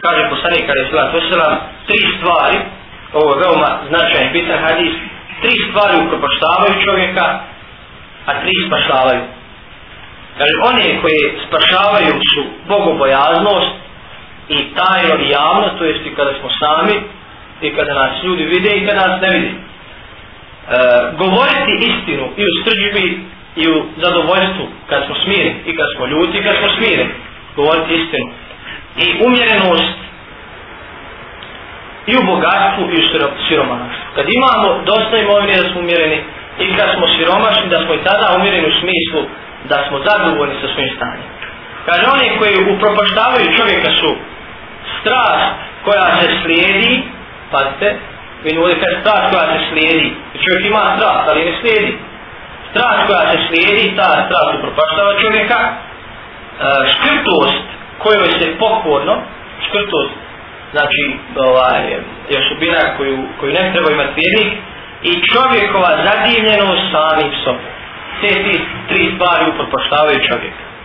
kaže poslanik ali salatu wasalam, tri stvari, ovo je veoma značajan bitan hadis, tri stvari upropaštavaju čovjeka, a tri spašavaju. Kaže, one koje spašavaju su bogobojaznost i tajno i javno, to jest i kada smo sami, i kada nas ljudi vide i kada nas ne vide. E, govoriti istinu i u srđbi i u zadovoljstvu kad smo smireni i kad smo ljuti i kad smo smireni. Govoriti istinu. I umjerenost i u bogatstvu i u siromaštvu. Kad imamo dosta imovine da smo umjereni i kad smo siromašni da smo i tada umjereni u smislu da smo zadovoljni sa svojim stanjem. Kaže, oni koji upropaštavaju čovjeka su strast koja se slijedi, pazite, vi ovdje kaže strast koja se slijedi, čovjek ima strast, ali ne slijedi. Strast koja se slijedi, ta strast upropaštava čovjeka, e, škrtost kojoj se pokorno, škrtost, znači, ovaj, je osobina koju, koju ne treba imati vjernik, i čovjekova zadivljenost samim sobom te tri stvari upropaštavaju čovjeka.